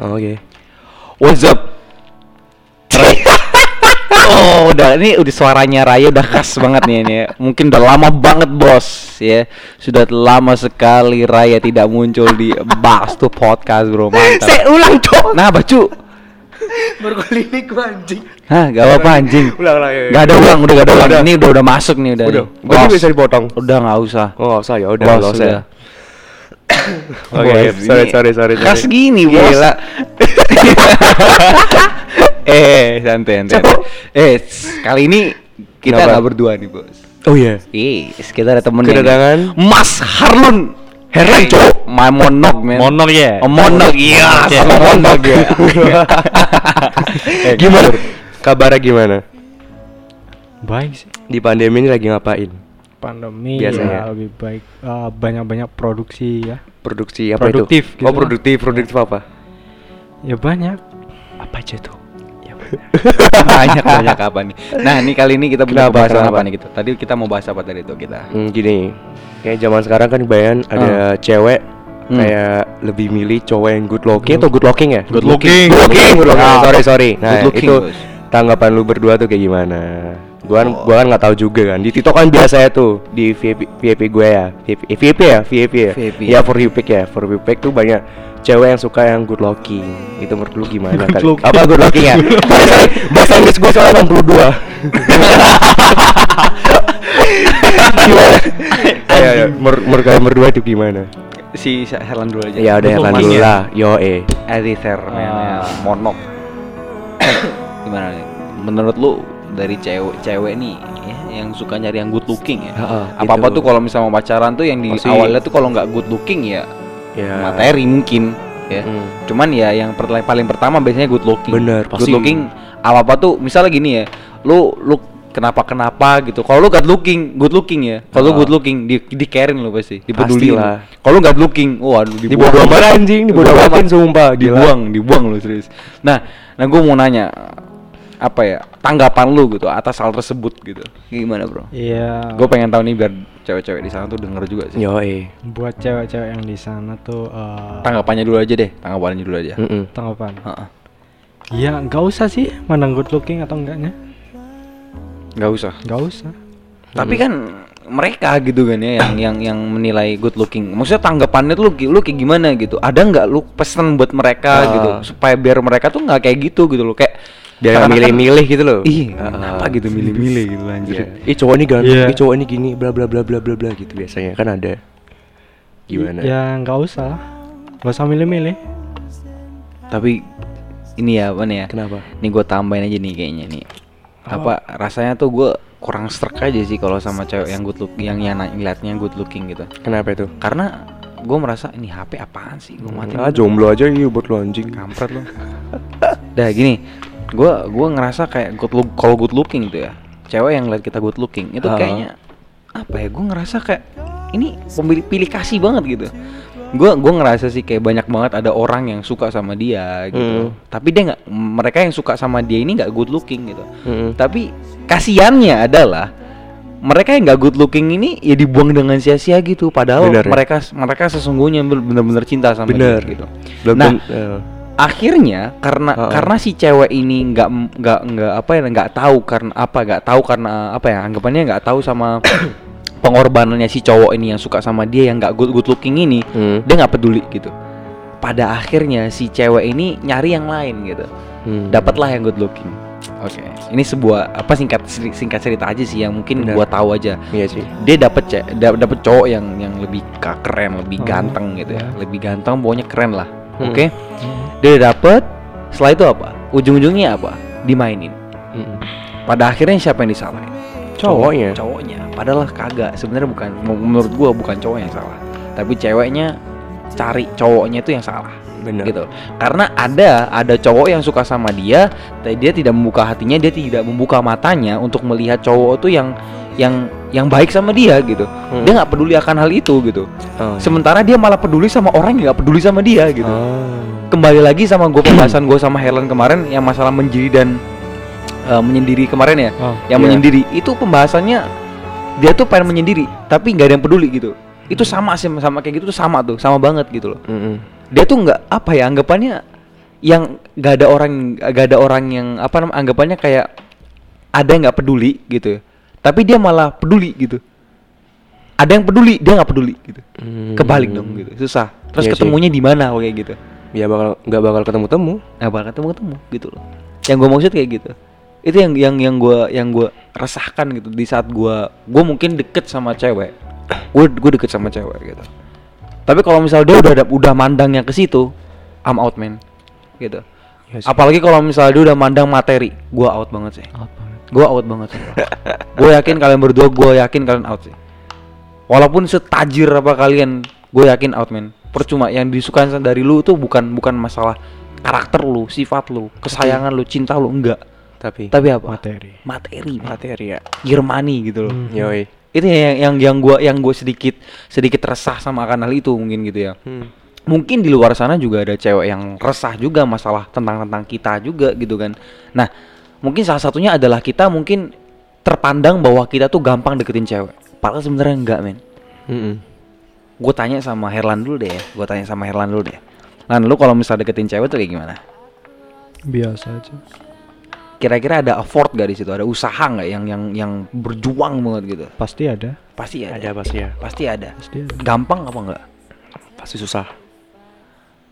Oh, Oke. What's up? oh, udah ini udah suaranya Raya udah khas banget nih ini. ya. Mungkin udah lama banget bos ya. Sudah lama sekali Raya tidak muncul di Bas tuh podcast bro. Mantap. Saya ulang cok. Nah, bacu. Ini gua anjing. Hah, gak apa-apa anjing. Ulang ulang. ya, ya. Gak ada ulang, udah gak ada ulang. Udah. Ini udah udah masuk nih udah. Udah. Gua bisa dipotong. Udah nggak usah. Oh, nggak usah ya udah Bos, nggak usah. Oke, Bos, sorry, ini sorry, sorry, Khas sorry. gini, bos. Gila. eh, santai, santai. Cok. Eh, kali ini kita nggak berdua nih, bos. Oh iya. Ih, kita ada temen Kedatangan? Mas Harlun. Herlan, cowok. Ma monok, men. Monok ya? Oh, monok, iya, Oke. sama monok ya. Eh, gimana? Kabarnya gimana? Baik sih. Di pandemi ini lagi ngapain? Pandemi Biasanya. ya lebih baik eh, banyak-banyak produksi ya. Produksi apa Produktif itu? gitu oh, lah. produktif. Produktif apa? Ya banyak. Apa aja tuh? banyak banyak apa nih? Nah, ini kali ini kita punya Kenapa, pembahasan kenapa? apa nih gitu. Tadi kita mau bahas apa tadi tuh kita? Hmm, gini. Kayak zaman sekarang kan kebanyakan ada cewek Hmm. kayak lebih milih cowok yang good looking atau good looking ya? Good looking. Good looking, good looking. Ah. Sorry, sorry. Nah, Good looking, itu tanggapan lu berdua tuh kayak gimana? Gua kan, gua kan nggak tahu juga kan. Di TikTok kan biasa ya tuh di VIP, VIP gue ya. VIP, eh, VIP ya, VIP ya. VIP. Ya for you pick ya. For you pick tuh banyak cewek yang suka yang good looking. Itu menurut lu gimana Good kan? looking. Apa good looking ya? bahasa, Inggris gue soalnya 62. gimana? Ayo, ayo. Menurut menurut kalian berdua itu gimana? Si Herlan dulu aja. Ya udah Herlan dulu ya? lah. Yo eh. Editor Ah. monok. Gimana nih? Menurut lu dari cewek-cewek nih ya, yang suka nyari yang good looking ya. Heeh, Apa-apa itu. tuh kalau misalnya mau pacaran tuh yang di Pasti. awalnya tuh kalau nggak good looking ya Ya. materi mungkin ya. Hmm. Cuman ya yang per- paling pertama biasanya good looking. Bener, Good pasti. looking apa-apa tuh misalnya gini ya. Lu lu kenapa kenapa gitu. Kalau lu good looking, good looking ya. Kalau lu Ah. good looking di di carein lu pasti, dipedulin. Pastilah. lu. Kalau lu good looking, waduh dibuang. Dibodoh amat anjing, dibodoh amatin amat. sumpah, gila. Dibuang, dibuang lu serius. Nah, nah gue mau nanya apa ya tanggapan lu gitu atas hal tersebut gitu gimana bro? Iya. Gue pengen tahu nih biar cewek-cewek di sana tuh denger juga sih. Yo eh. buat cewek-cewek yang di sana tuh eh, Tanggapannya dulu aja deh, tanggapannya dulu aja. Mm-mm. tanggapan. Heeh. Ya nggak usah sih mandang good looking atau enggaknya. Nggak usah. Nggak usah. Tapi kan mereka gitu kan ya yang yang yang menilai good looking. Maksudnya tanggapannya tuh lu, lu kayak gimana gitu? Ada nggak lu pesan buat mereka Ah. gitu supaya biar mereka tuh nggak kayak gitu gitu loh kayak Biar nggak seakan-akan- milih-milih gitu loh. Ih, Ah. kenapa gitu milih-milih gitu anjir. Iya. Ih cowok ini ganteng, Iya. ih cowok ini gini, bla bla bla bla bla bla gitu biasanya kan ada. Gimana? Ya nggak usah. Nggak usah milih-milih. Tapi ini ya apa nih ya? Kenapa? Nih gue tambahin aja nih kayaknya nih. Apa rasanya tuh gue kurang struck aja sih kalau sama cewek yang good look yang yang ngeliatnya good looking gitu. Kenapa itu? Karena gue merasa ini HP apaan sih? Gue mati. Ah jomblo aja iya buat lo anjing. kampret lu. Dah gini, gua gua ngerasa kayak good look kalau good looking itu ya. Cewek yang lihat kita good looking itu Ah. kayaknya apa ya? Gua ngerasa kayak ini pemilih pilih kasih banget gitu. Gua gua ngerasa sih kayak banyak banget ada orang yang suka sama dia gitu. Hmm. Tapi dia nggak mereka yang suka sama dia ini nggak good looking gitu. Mm-mm. Tapi kasihannya adalah mereka yang nggak good looking ini ya dibuang dengan sia-sia gitu. Padahal Bener ya? mereka mereka sesungguhnya bener-bener cinta sama Bener. dia gitu. Belum Nah, eh, akhirnya karena Heeh. karena si cewek ini nggak nggak nggak apa ya nggak tahu karena apa nggak tahu karena apa ya anggapannya nggak tahu sama pengorbanannya si cowok ini yang suka sama dia yang nggak good good looking ini Hmm. dia nggak peduli gitu pada akhirnya si cewek ini nyari yang lain gitu Hmm. dapatlah yang good looking oke ini sebuah apa singkat singkat cerita aja sih yang mungkin Benar. gua tahu aja Iya sih. dia dapet cek da- dapet cowok yang yang lebih keren lebih Oh. ganteng gitu ya lebih ganteng pokoknya keren lah Hmm. oke dia udah dapet setelah itu apa? Ujung-ujungnya apa? Dimainin. Mm-mm. pada akhirnya siapa yang disalahin? Cowoknya. cowoknya. Padahal kagak. Sebenarnya bukan menurut gua bukan cowok yang salah. Tapi ceweknya cari cowoknya itu yang salah. Bener. gitu. Karena ada ada cowok yang suka sama dia tapi dia tidak membuka hatinya dia tidak membuka matanya untuk melihat cowok tuh yang yang yang baik sama dia gitu Hmm. dia nggak peduli akan hal itu gitu Oh, iya. sementara dia malah peduli sama orang yang nggak peduli sama dia gitu Oh. kembali lagi sama gue pembahasan gue sama Helen kemarin yang masalah menjadi dan eh, menyendiri kemarin ya Oh, yang iya. menyendiri itu pembahasannya dia tuh pengen menyendiri tapi nggak ada yang peduli gitu itu sama sih sama kayak gitu tuh sama tuh sama banget gitu loh Mm-mm. dia tuh nggak apa ya anggapannya yang gak ada orang gak ada orang yang apa namanya anggapannya kayak ada yang nggak peduli gitu tapi dia malah peduli gitu. Ada yang peduli dia nggak peduli gitu. Hmm. kebalik dong gitu susah. Terus sih. ketemunya di mana kayak gitu? Ya bakal nggak bakal ketemu temu. nggak bakal ketemu ketemu gitu loh. Yang gue maksud kayak gitu. Itu yang yang yang gue yang gue resahkan gitu di saat gue gue mungkin deket sama cewek. Gue gue deket sama cewek gitu. Tapi kalau misal dia udah udah mandangnya ke situ I'm out man. Gitu. Ya apalagi kalau misalnya dia udah mandang materi gue out banget sih. Apa? Gue out banget sih gue yakin kalian berdua gue yakin kalian out sih walaupun setajir apa kalian gue yakin out man percuma yang disukain dari lu tuh bukan bukan masalah karakter lu sifat lu kesayangan lu cinta lu enggak Tapi tapi apa Materi. materi man. materi ya. gear money gitu loh Hmm. Yoi. itu yang yang yang gue yang gue sedikit sedikit resah sama akan hal itu mungkin gitu ya Hmm. mungkin di luar sana juga ada cewek yang resah juga masalah tentang tentang kita juga gitu kan nah mungkin salah satunya adalah kita mungkin terpandang bahwa kita tuh gampang deketin cewek padahal sebenarnya enggak men Mm-mm. gue tanya sama Herlan dulu deh gue tanya sama Herlan dulu deh Lan lu kalau misal deketin cewek tuh kayak gimana Biasa aja. kira-kira ada effort gak di situ ada usaha nggak yang yang yang berjuang banget gitu Pasti ada. pasti ada, Ada pasti ya. pasti ada Pasti ada. gampang apa enggak Pasti susah.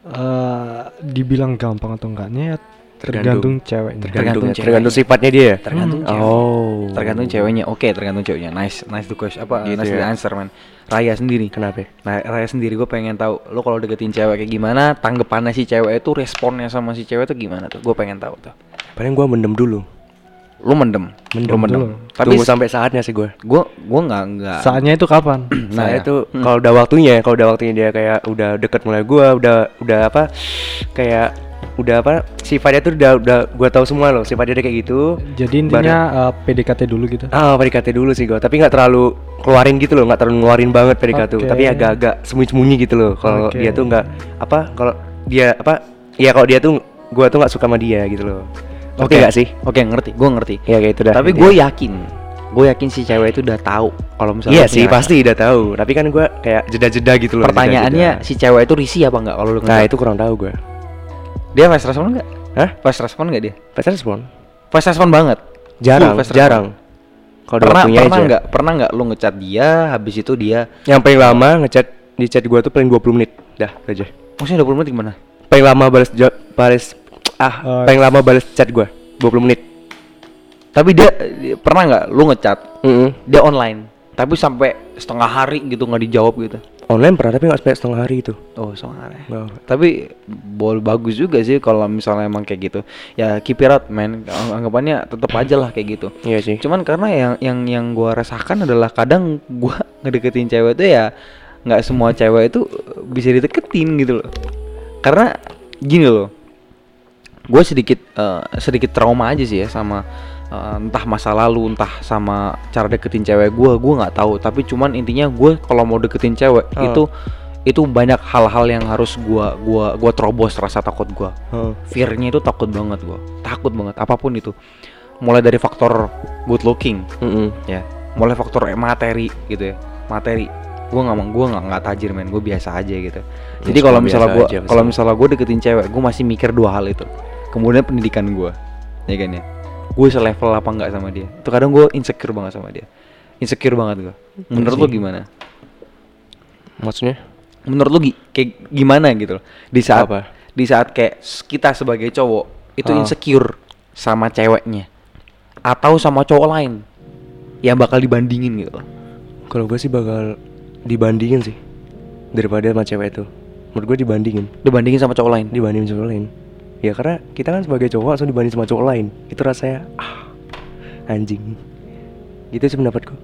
Eh, dibilang gampang atau enggaknya ya Tergantung. tergantung ceweknya. Tergantung Tergantung, ceweknya. tergantung sifatnya dia. tergantung Hmm. cewek Oh. tergantung ceweknya oke tergantung ceweknya nice nice the question apa Gitu nice the ya. answer man Raya sendiri Kenapa? nah Raya sendiri gue pengen tahu lo kalau deketin cewek kayak gimana tanggapannya si cewek itu responnya sama si cewek itu gimana tuh gue pengen tahu tuh Paling gua mendem dulu. lo mendem Mendem lo mendem dulu. tapi Tunggu sampai saatnya sih gua. gue gue nggak nggak Saatnya itu kapan? nah Nah, ya. itu Hmm. kalau udah waktunya, kalau udah waktunya dia kayak udah deket mulai gua, udah udah apa? Kayak udah apa? Sifatnya tuh udah udah gua tahu semua loh, sifatnya dia kayak gitu. Jadi intinya eh, PDKT dulu gitu. Ah, PDKT dulu sih gua, tapi nggak terlalu keluarin gitu loh, nggak terlalu ngeluarin banget PDKT, Oke. tapi agak-agak sembunyi-sembunyi gitu loh. Kalau Oke. dia tuh nggak apa? Kalau dia apa? Ya kalau dia tuh gua tuh nggak suka sama dia gitu loh. Oke Oke. nggak sih? oke ngerti gue ngerti Ya kayak itu dah. tapi gue yakin gue yakin si cewek itu udah tahu kalau misalnya Iya sih pasti udah tahu, tapi kan gua kayak jeda-jeda gitu loh. pertanyaannya jeda-jeda. si cewek itu risih apa enggak kalau lu Nah, itu kurang tahu gua. Dia fast respon enggak Hah? fast respon enggak dia Pas respon? fast respon banget Jarang, fast respon. jarang. Kalau pernah pernah aja. nggak pernah nggak lu ngechat dia habis itu dia Yang paling lama ngechat di chat gua tuh paling 20 menit. Dah, aja. maksudnya 20 menit gimana Paling lama balas jawab balas ah, Oh, paling lama balas chat gua 20 menit. tapi dia, dia- pernah nggak lu ngechat Heeh. dia online tapi sampai setengah hari gitu nggak dijawab gitu Online pernah tapi nggak sampai setengah hari itu. oh setengah hari Wow. tapi bol bagus juga sih kalau misalnya emang kayak gitu ya keep it up man Ang- anggapannya tetap aja lah kayak gitu Iya sih. cuman karena yang yang yang gua resahkan adalah kadang gua ngedeketin cewek tuh ya nggak semua cewek itu bisa dideketin gitu loh karena gini loh gue sedikit eh, sedikit trauma aja sih ya sama eh, entah masa lalu entah sama cara deketin cewek gue gue nggak tahu. Tapi cuman intinya gue kalau mau deketin cewek Oh. itu itu banyak hal-hal yang harus gua gua gua terobos rasa takut gua. Oh. fearnya itu takut banget gua. Takut banget apa pun itu. Mulai dari faktor good looking Heeh. ya. Mulai faktor materi gitu ya. Materi. Gue nggak mau gue nggak nggak tajir men. Gue biasa aja gitu. Jadi Ya, kalau misalnya gue kalau misalnya gue deketin cewek gue masih mikir dua hal itu. Kemudian pendidikan gue ya kan ya gue selevel apa enggak sama dia itu kadang gue insecure banget sama dia insecure banget gue menurut sih. lo gimana Maksudnya? menurut lo kayak gimana gitu loh di saat Apa? di saat kayak kita sebagai cowok itu Ah. insecure sama ceweknya atau sama cowok lain yang bakal dibandingin gitu loh. Kalau gue sih bakal dibandingin sih daripada sama cewek itu. Menurut gue dibandingin, dibandingin sama cowok lain dibandingin sama cowok lain. Ya karena kita kan sebagai cowok langsung dibanding sama cowok lain. Itu rasanya ah anjing. Gitu sih pendapatku.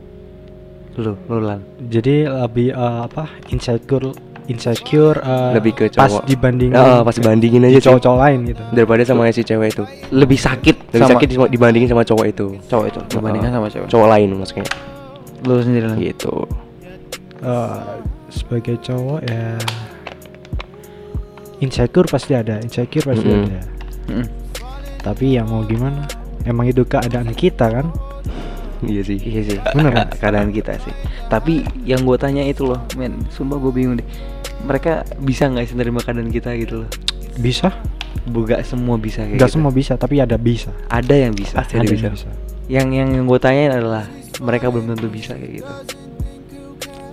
lo lo lan Jadi lebih eh, apa? Insecure insecure eh, Lebih ke pas cowok. dibandingin Ah, pas dibandingin aja di sih. cowok-cowok lain gitu. Daripada sama si cewek itu. lebih sakit Lebih sama sakit di- dibandingin sama cowok itu. cowok itu dibandingkan Ah, sama cewek Cowok lain maksudnya. lo sendiri lan Gitu. Eh, sebagai cowok ya insecure pasti ada, insecure pasti Mm-mm. ada. Mm-mm. Tapi ya mau gimana? Emang itu keadaan kita kan? Iya sih. iya sih Bener kan? keadaan kita sih tapi yang gue tanya itu loh men sumpah gue bingung deh mereka bisa nggak sih nerima keadaan kita gitu loh Bisa? bukan semua bisa kayak Gak gitu. semua bisa, tapi ada bisa. ada yang bisa Pasti ada Ada bisa. yang bisa. yang yang, yang gue tanyain adalah mereka belum tentu bisa kayak gitu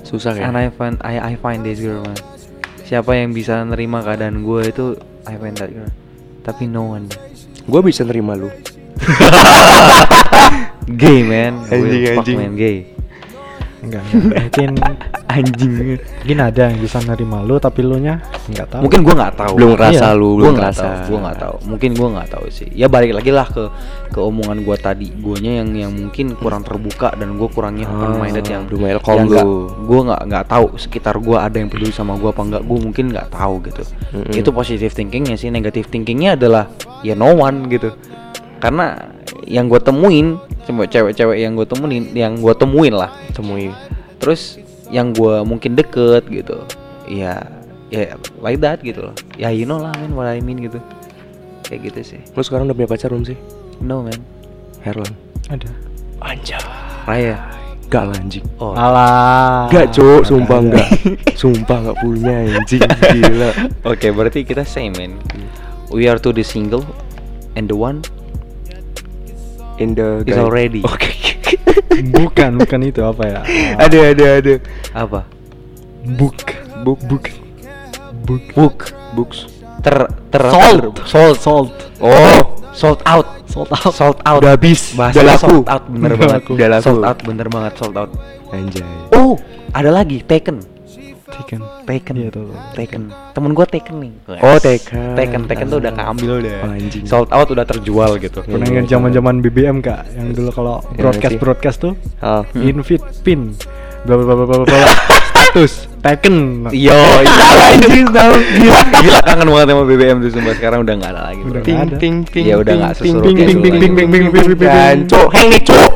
Susah ya. and I find I, I find this girl man siapa yang bisa nerima keadaan gue itu I find that girl tapi no one Gue bisa nerima lu. gay man Anjing, Will, fuck, anjing. man gay Enggak, enggak. mungkin anjing mungkin ada yang bisa nerima lu tapi lu nya nggak tahu. mungkin gue nggak tahu Belum ngerasa Iya. lu, gue belum ngerasa. tahu gue nggak tahu mungkin gue nggak tahu sih ya balik lagi lah ke ke omongan gue tadi guanya yang yang mungkin kurang terbuka dan gue kurangnya open minded yang belum welcome lu. gue nggak nggak tahu sekitar gue ada yang peduli sama gue apa enggak gue mungkin nggak tahu gitu Mm-mm. itu positive thinkingnya sih negative thinkingnya adalah ya no one gitu karena yang gue temuin cuma cewek-cewek yang gue temuin yang gue temuin lah Temui. terus yang gue mungkin deket gitu ya ya like that gitu loh ya you know lah man what I mean gitu kayak gitu sih Lu sekarang udah punya pacar belum sih? no man Herlan. Ada. Anjay. Raya Gak lah anjing. oh Alah. Gak cuk, sumpah Ada. enggak. sumpah enggak punya anjing. Gila. oke berarti kita same man we are to the single and the one In the is already Oke. Bukan, bukan itu apa ya? ada ada ada. apa Book. Book book Book. book books. ter ter Sold. sold Sold. Oh, sold out Sold out. sold out udah habis. Bahasa Udah laku. sold out bener Udah banget laku. Udah laku. sold out bener banget sold out Anjay. oh ada lagi taken Chicken. Taken, Iya, tahu. Taken. Temen gue Taken nih. Oh, Taken. Taken, Taken tuh udah keambil deh. Oh, anjing. Sold out udah terjual gitu. Iya, Pernah iya, ingat zaman-zaman BBM kak, yang dulu kalau broadcast broadcast tuh Oh. invite pin, bla bla bla bla bla status Taken. Yo, iya anjing tahu. Gila, gila kangen banget sama BBM tuh sumpah sekarang udah nggak ada lagi. Udah ada. ting ting Ya udah seseru ting, ting, dulu ting, lagi. ting, ting, ting, ting, ting, ting. Dan cuk, heng nih cuk.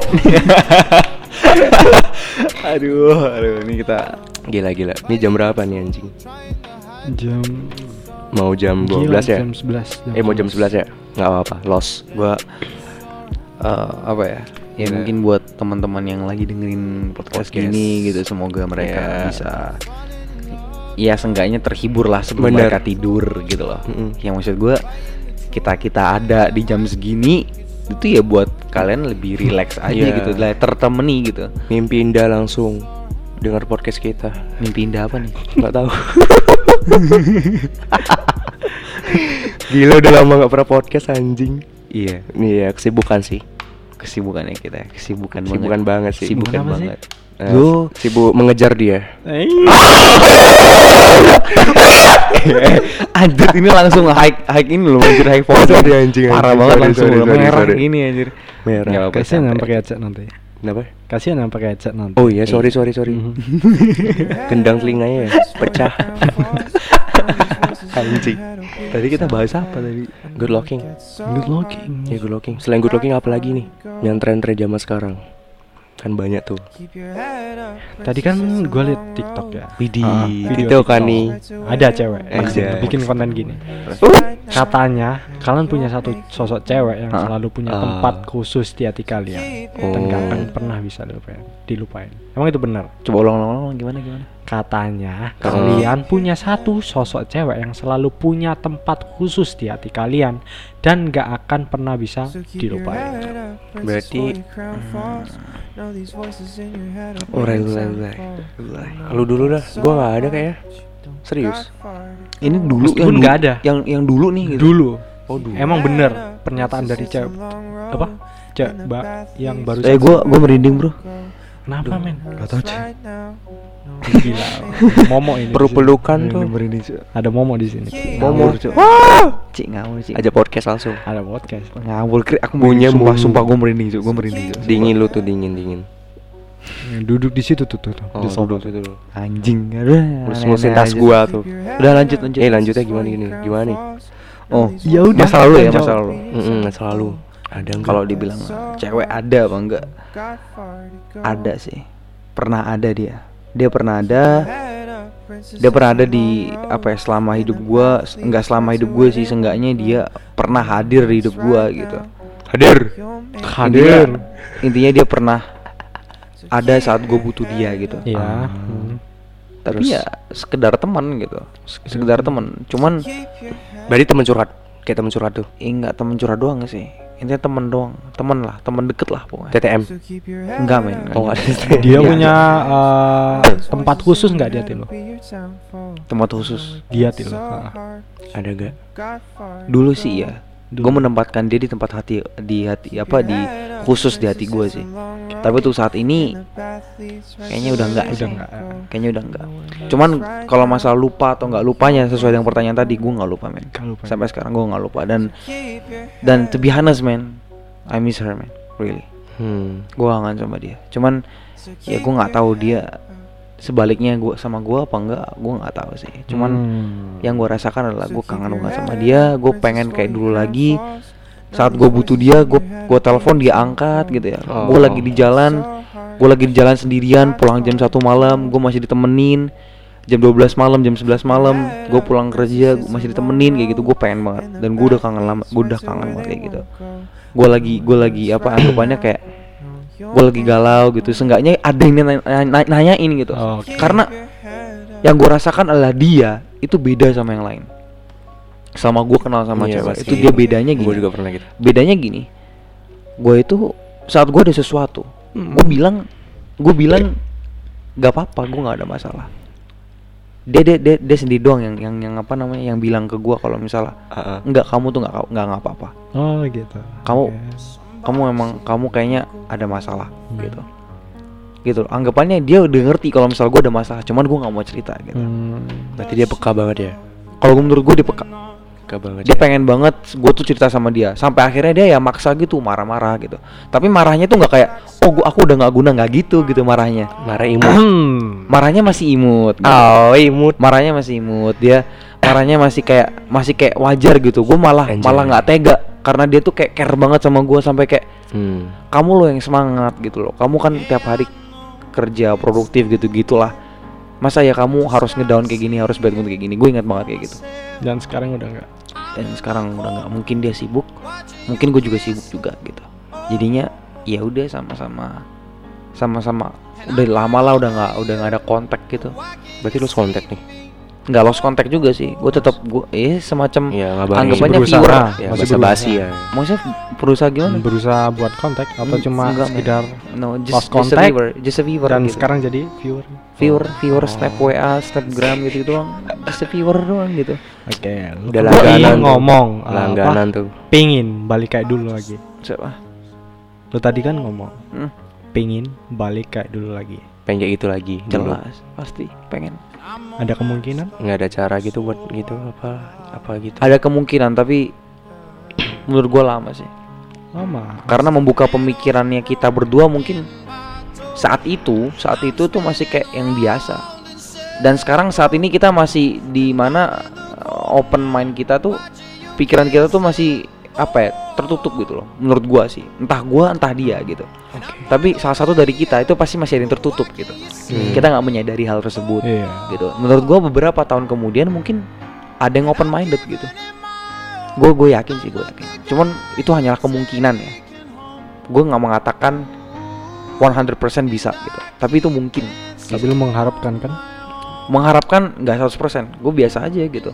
aduh, aduh ini kita Gila gila. Ini jam berapa nih anjing? Jam Mau jam 12 gila, ya? Jam 11. Eh mau jam 11 ya? Nggak apa-apa, lost. gua eh, apa ya? Ya Iya. mungkin buat teman-teman yang lagi dengerin podcast, Podcast. gini gitu semoga mereka Iya. bisa ya seenggaknya terhibur lah sebelum Bener. mereka tidur gitu loh. Mm-mm. Yang maksud gua kita kita ada di jam segini itu ya buat kalian lebih relax aja Iya. gitu, lah tertemani gitu. Mimpi indah langsung dengar podcast kita. Mimpi indah apa nih? Nggak tahu. Gila udah lama nggak pernah podcast anjing. Iya, Nih ya kesibukan sih. kesibukannya kita, ya, kesibukan, Kesibukan banget sih. Kesibukan Kesibukan sih? banget. Eh, Yo. sibuk mengejar dia. Anjir ini langsung hike hike ini loh anjir hike foto Sorry, anjing, parah anjing. banget Sorry, langsung sorry, loh, sorry, merah sorry. ini anjir Merah. Nggak apa-apa, pakai nanti. Kenapa? Kasihan yang pakai headset nanti. Oh iya, sorry sorry sorry. Gendang telinganya ya, pecah. Anjing. tadi kita bahas apa tadi Good looking. Good looking. Ya good looking. Selain good looking apa lagi nih? Yang tren-tren zaman sekarang. Kan banyak tuh. Tadi kan gue liat TikTok ya. Widih Ah, video itu TikTok. kan nih. Ada cewek Anjay. bikin konten gini. Katanya kalian punya satu sosok cewek yang Ah. selalu punya Ah. tempat khusus di hati kalian dan gak Oh. akan pernah bisa dilupain. dilupain. Emang itu benar? coba ulang ulang ulang gimana gimana Katanya Ah. kalian punya satu sosok cewek yang selalu punya tempat khusus di hati kalian dan gak akan pernah bisa dilupain. Berarti Oh, rel rel Lu dulu dah. Gua nggak ada kayaknya. Serius. ini dulu Meskipun yang dulu- nggak ada. yang yang dulu nih gitu Dulu, Oh dulu. emang bener pernyataan dari cewek apa? Cewek mbak yang baru eh gua gua merinding bro Kenapa men? gak tau cuy Gila. Momo ini. Perlu pelukan tuh. Ada Momo di sini. Momo. Cik ngawur cik Aja podcast langsung. Ada podcast. ngawur aku merinding sumpah sumpah gua merinding cuy gua merinding cuy Dingin lu tuh dingin dingin. Yang duduk di situ tuh tuh. tuh. Oh, Di duduk situ dulu. anjing aduh Mulus-mulusin aneh-aneh tas gua tuh. udah lanjut lanjut Eh lanjutnya gimana gini? Gimana nih? oh Ya udah, masa lalu ya masa lalu Mm selalu. Ada enggak? kalau dibilang cewek ada apa enggak ada sih pernah ada dia dia pernah ada dia pernah ada di apa ya selama hidup gua enggak selama hidup gue sih seenggaknya dia pernah hadir di hidup gua gitu hadir. intinya, intinya dia pernah ada saat gue butuh dia gitu Iya. Ah. hmm. tapi Terus? ya sekedar teman gitu sekedar teman cuman Berarti teman curhat. Kayak temen curhat tuh. eh, nggak temen curhat doang sih intinya temen doang temen lah temen deket lah pokoknya TTM. enggak men Oh. Dia punya eh, tempat khusus nggak di hati lo? tempat khusus Di hati lo. Ah. Ada gak? dulu sih ya. Gue menempatkan dia di tempat hati di hati apa di khusus di hati gue sih. tapi tuh saat ini kayaknya udah enggak Udah sih nggak, ah. kayaknya udah enggak cuman kalau masalah lupa atau nggak lupanya sesuai dengan pertanyaan tadi gue nggak lupa men. Lupa. sampai sekarang gue nggak lupa. Dan dan to be honest man I miss her man really. Hmm. gue kangen sama dia. Cuman ya gue nggak tahu dia sebaliknya gue sama gue apa enggak gue nggak tahu sih. Cuman Hmm. yang gue rasakan adalah gue kangen banget sama dia gue pengen kayak dulu lagi. Saat gue butuh dia gue gue telepon dia angkat gitu ya. Oh. gue lagi di jalan gue lagi di jalan sendirian pulang jam satu malam gue masih ditemenin. Jam 12 malam jam 11 malam gue pulang kerja gue masih ditemenin kayak gitu. Gue pengen banget. Dan gue udah kangen lama gue udah kangen banget kayak gitu. Gue lagi gue lagi apa anggapannya kayak gue lagi galau gitu seenggaknya ada yang nanya, nanya- nanyain gitu Oke. karena yang gue rasakan adalah dia itu beda sama yang lain sama gue kenal sama Iya, cewek itu dia bedanya gini Gue juga pernah gitu. bedanya gini gue itu saat gue ada sesuatu Hmm. gue bilang gue bilang gak apa-apa gue nggak ada masalah dia dia dia, dia sendiri doang yang yang yang apa namanya yang bilang ke gue kalau misalnya Ah, ah. enggak kamu tuh nggak nggak nggak apa-apa Oh gitu. Kamu- Oke. Kamu emang kamu kayaknya ada masalah gitu gitu anggapannya dia udah ngerti kalau misal gue ada masalah cuman gue nggak mau cerita gitu Hmm. Berarti dia peka banget ya. kalau menurut gue dia peka Peka banget. dia ya. pengen banget gue tuh cerita sama dia sampai akhirnya dia ya maksa gitu marah-marah gitu tapi marahnya tuh nggak kayak oh gua aku udah nggak guna nggak gitu gitu marahnya marah imut. Hmm. marahnya masih imut gitu. Oh, imut. marahnya masih imut dia marahnya masih kayak masih kayak wajar gitu gue malah Anjay. malah nggak tega karena dia tuh kayak care banget sama gue sampai kayak Hmm. kamu loh yang semangat gitu loh. Kamu kan tiap hari kerja produktif gitu gitulah. Masa ya kamu harus ngedown kayak gini harus bad mood kayak gini? Gue ingat banget kayak gitu. Dan sekarang udah enggak. dan sekarang udah nggak. Mungkin dia sibuk. Mungkin gue juga sibuk juga gitu. Jadinya ya udah sama-sama sama-sama. Udah lama lah udah nggak udah nggak ada kontak gitu. Berarti lu kontak nih. Nggak lost kontak juga sih gue tetap gue eh semacam Iya, ngabarin. Anggapannya berusaha. viewer ya, Masih basi ya. maksudnya berusaha gimana Berusaha buat kontak atau Hmm, cuma enggak, sekedar no just, Lost just a contact, viewer just a viewer dan gitu. sekarang jadi viewer. viewer viewer Oh. snap wa snapgram gitu doang just a viewer doang gitu Oke, lu Udah langganan ngomong uh, Langganan apa? tuh. Pingin balik kayak dulu lagi. siapa Lu tadi kan ngomong Hmm, pingin balik kayak dulu lagi. Pengen kayak gitu lagi. dulu. jelas pasti pengen Ada kemungkinan? Nggak ada cara gitu buat gitu apa apa gitu. ada kemungkinan tapi menurut gua lama sih Lama. karena membuka pemikirannya kita berdua mungkin saat itu saat itu tuh masih kayak yang biasa dan sekarang saat ini kita masih di mana open mind kita tuh pikiran kita tuh masih apa ya tertutup gitu loh menurut gua sih. Entah gua entah dia gitu. Oke. tapi salah satu dari kita itu pasti masih ada yang tertutup gitu. Hmm. kita nggak menyadari hal tersebut Iya. gitu. Menurut gua beberapa tahun kemudian mungkin ada yang open minded gitu. Gue gue yakin sih gue yakin. Cuman itu hanyalah kemungkinan ya. Gue nggak mengatakan 100% bisa gitu. Tapi itu mungkin. Tapi lu mengharapkan kan? mengharapkan nggak 100% gue biasa aja gitu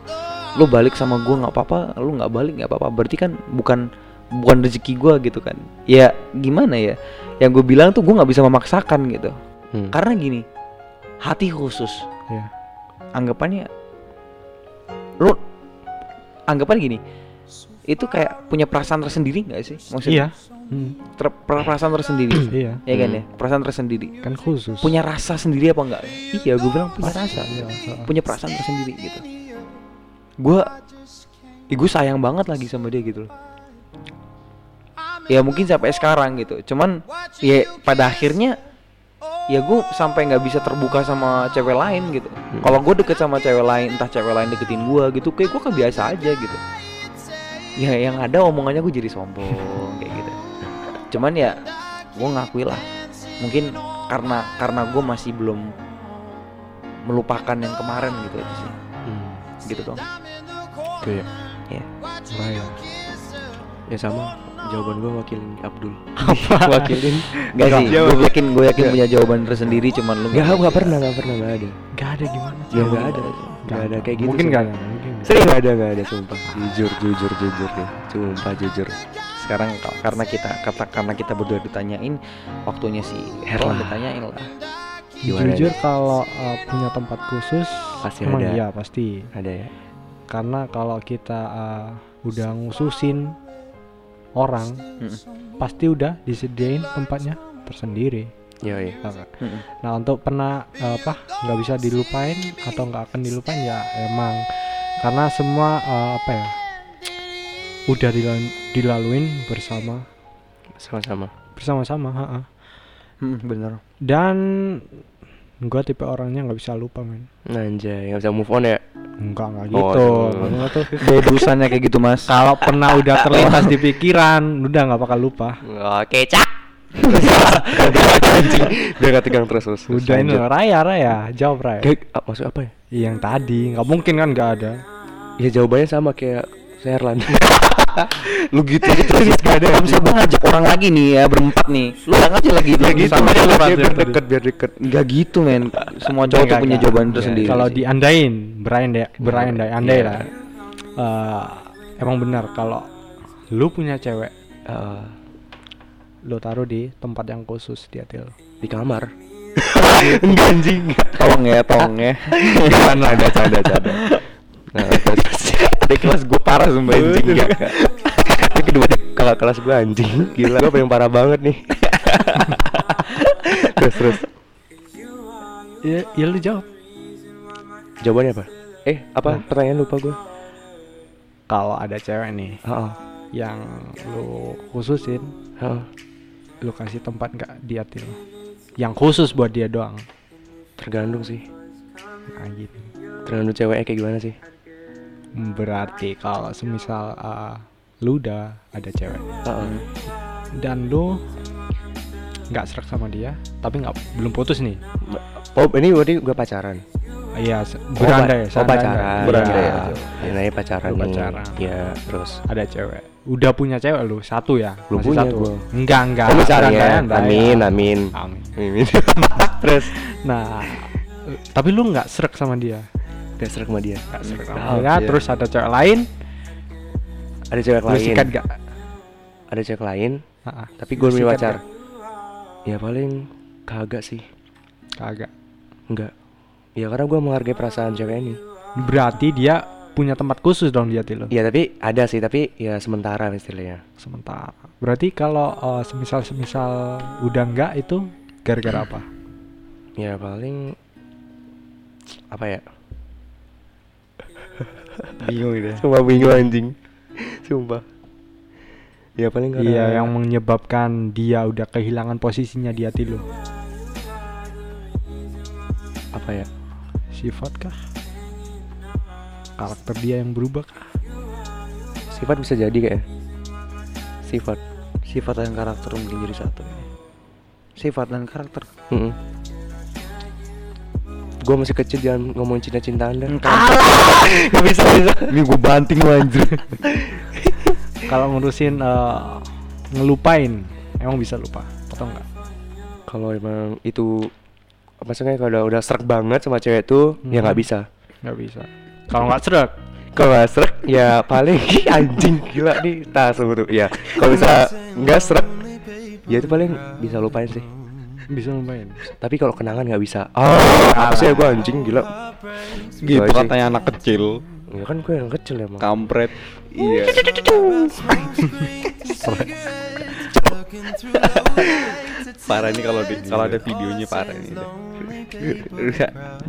lu balik sama gue nggak apa-apa lu nggak balik nggak apa-apa berarti kan bukan bukan rezeki gue gitu kan ya gimana ya yang gue bilang tuh gue nggak bisa memaksakan gitu Hmm. karena gini hati khusus Iya. anggapannya lu anggapannya gini itu kayak punya perasaan tersendiri nggak sih maksudnya Iya. Hmm. ter- perasaan tersendiri Iya. ya kan Hmm. ya perasaan tersendiri Kan khusus. punya rasa sendiri apa enggak iya gue bilang punya rasa iya, heeh. punya perasaan tersendiri gitu gue ya gue sayang banget lagi sama dia gitu loh. Ya mungkin sampai sekarang gitu. Cuman ya pada akhirnya ya gue sampai nggak bisa terbuka sama cewek lain gitu. Kalau gue deket sama cewek lain entah cewek lain deketin gue gitu kayak gue kan biasa aja gitu. Ya yang ada omongannya gue jadi sombong kayak gitu. Cuman ya gue ngakui lah. Mungkin karena karena gue masih belum melupakan yang kemarin gitu sih. Hmm. Gitu dong Itu ya. ya Raya. Ya sama. Jawaban gua wakilin Abdul. wakilin. Gak sih gue yakin gue yakin punya jawaban tersendiri cuman lu Enggak, enggak pernah, enggak pernah, enggak ada. Gak ada gimana? Ya enggak ada. Enggak ada kayak gitu. Mungkin gak ada. Sering nggak ada nggak ada sumpah. Jujur jujur jujur deh. Sumpah jujur. Sekarang ka- karena kita kata karena kita berdua ditanyain, waktunya si Herlan ditanyain lah. Gimana Jujur kalau uh, punya tempat khusus Pasti emang ada. iya pasti. Ada ya. Karena kalau kita uh, udah ngususin orang, Mm-mm. pasti udah disediain tempatnya tersendiri. Iya iya. Mm-mm. Nah untuk pernah uh, apa nggak bisa dilupain atau nggak akan dilupain ya emang karena semua uh, apa ya udah dila- dilaluin bersama Sama-sama. bersama-sama ha-ha. Mm, bener. dan gua tipe orangnya nggak bisa lupa men Anjay, nggak bisa move on ya. enggak enggak Oh, gitu. Maksudnya tuh Modusannya kayak gitu mas. kalau pernah udah terlintas di pikiran udah nggak bakal lupa Oke, cak. Biar gak tegang terus terus. udah ini raya raya jawab raya Kayak, ah, maksud apa ya? yang tadi nggak mungkin kan nggak ada Ya jawabannya sama kayak Serlan. lu gitu gitu. sih gak ada bisa gua ngajak orang lagi nih ya berempat nih. Lu gak ngajak lagi ya gitu, sama biar, deket, biar deket. Nggak gitu men. Semua cowok tuh punya jawaban tersendiri kalau diandain berandai berandai andai Iya. lah. Eh, emang benar kalau lu punya cewek Ah, lu taruh di tempat yang khusus di hati lu di kamar. Enggak anjing. tolong ya tolong ya. Ada canda canda. Nah, di kelas gue parah sumpah anjing Enggak. Ini kedua kalau kelas gue anjing, gila gue paling parah banget nih. terus terus. ya, ya lu jawab Jawabannya apa? Eh, apa Nah. pertanyaan lupa gue? kalau ada cewek nih Heeh. yang lu khususin Heeh. lu kasih tempat nggak di hati lu yang khusus buat dia doang Tergantung sih. nah gitu Tergantung ceweknya kayak gimana sih? Berarti kalau semisal uh, lu udah ada cewek Heeh. dan lu nggak serak sama dia tapi nggak belum putus nih Oh, ini berarti gue pacaran. iya Oh, berandai pa- oh, pacaran. Berandai ya. ya. Ya, namanya pacaran Lu pacaran. Ya, terus. ada cewek udah punya cewek lu satu ya Belum Masih punya satu gua. enggak enggak Oh, misalnya. berandai-andai, Amin, ya. amin. amin Amin. terus nah tapi lu nggak serak sama dia udah serak sama dia. nggak serak sama Oh, dia iya. terus ada cewek lain Ada cewek lu lain. sikat gak Ada cewek lain, tapi gue punya sikat pacar. gak? Ya paling kagak sih. kagak Enggak. Ya karena gue menghargai perasaan cewek ini. berarti dia punya tempat khusus dong di hati lu Ya tapi ada sih, tapi ya sementara istilahnya. sementara berarti kalau eh, semisal semisal udah enggak itu gara-gara apa Ya paling apa ya? Bingung deh Sumpah bingung anjing. Sumpah. Ya paling karena iya yang menyebabkan dia udah kehilangan posisinya di hati lu apa ya? sifat kah karakter dia yang berubah kah Sifat bisa jadi kayak. Sifat. sifat dan karakter mungkin jadi satu ya. sifat dan karakter Mm Gue masih kecil jangan ngomongin cinta-cintaan dah. Gak bisa bisa ini gue banting lu anjir kalau ngurusin eh, ngelupain emang bisa lupa atau enggak Kalau emang itu maksudnya kalau udah udah serak banget sama cewek tuh ya nggak Hmm. bisa. nggak bisa kalau nggak serak Kalau nggak serak ya paling anjing gila nih tas tuh. Ya kalau bisa nggak serak ya itu paling bisa lupain sih. Bisa lupain Tapi kalau kenangan nggak bisa. Oh, apa sih gue anjing gila. gitu katanya anak kecil Ya kan gue yang kecil emang. kampret iya parah ini kalau di kalau ada videonya parah ini.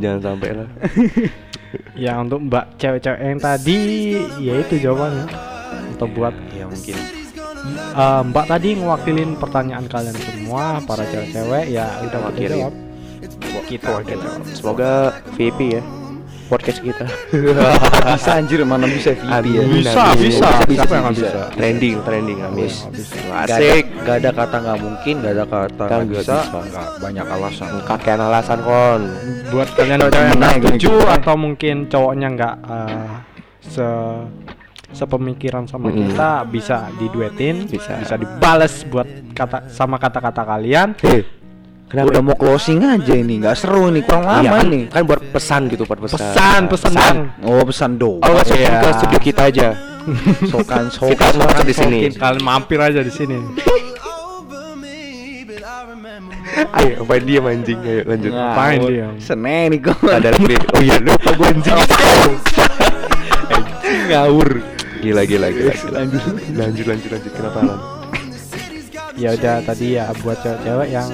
Jangan sampai lah. ya untuk mbak cewek-cewek yang tadi ya itu jawabannya untuk buat ya mungkin eh, mbak tadi ngewakilin pertanyaan kalian semua para cewek-cewek ya udah kita Wakilin. jawab kita wakil Semoga VIP ya podcast kita. bisa anjir mana bisa VIP ya Bisa, bisa. bisa Siapa yang nggak bisa. bisa? trending, trending amin. Wis. Asik. Gak ada, gak ada kata nggak mungkin, gak ada kata nggak bisa. bisa, nggak banyak alasan. Kakean alasan kon. buat kalian cewek yang setuju atau mungkin cowoknya nggak eh, se sepemikiran sama Mm-mm. kita bisa diduetin Bisa. bisa dibales buat kata sama kata-kata kalian Eh, Kenapa? Udah mau closing aja ini, nggak seru nih, kurang lama Iya kan, nih. kan buat pesan gitu buat pesan. Pesan, pesan, Bang. Oh pesan dong. Oh, masukin ke studio kita aja. Sokan sokan. Kita semua kan di sini. Kalian mampir aja di sini. Ayo, apa dia anjing? Ayo lanjut. Ngapain dia? Seneng nih kok. Ada. Oh iya, lupa gue anjing. ngawur. Gila gila gila. gila. Lanjut lanjut lanjut kenapa lan? Ya udah tadi ya buat cewek-cewek yang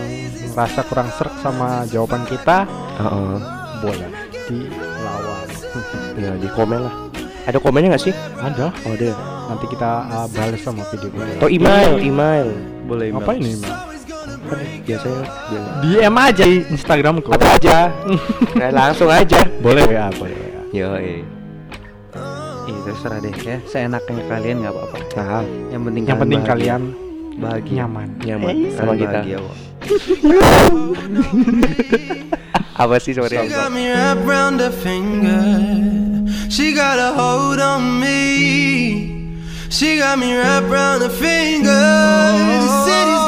merasa kurang serk sama jawaban kita, Heeh. boleh dilawan. Ya di komen lah. Ada komennya nggak sih? Ada. Oh ada. Nanti kita uh, balas sama video kita. Atau email, email. Boleh Apa ini, Mbak? Kan biasanya. DM aja di Instagramku. Atau aja. Nah, langsung aja. Boleh ya, boleh ya. Yo, eh. Iya terserah deh ya. Seenaknya kalian nggak apa-apa. Nah, Yang penting Yang penting bahagia. kalian bahagia. nyaman. nyaman Eh, sama kita. bahagia. Apa sih sorry? She got me wrapped round her finger. She got a hold on me. She got me wrapped round her finger. The city's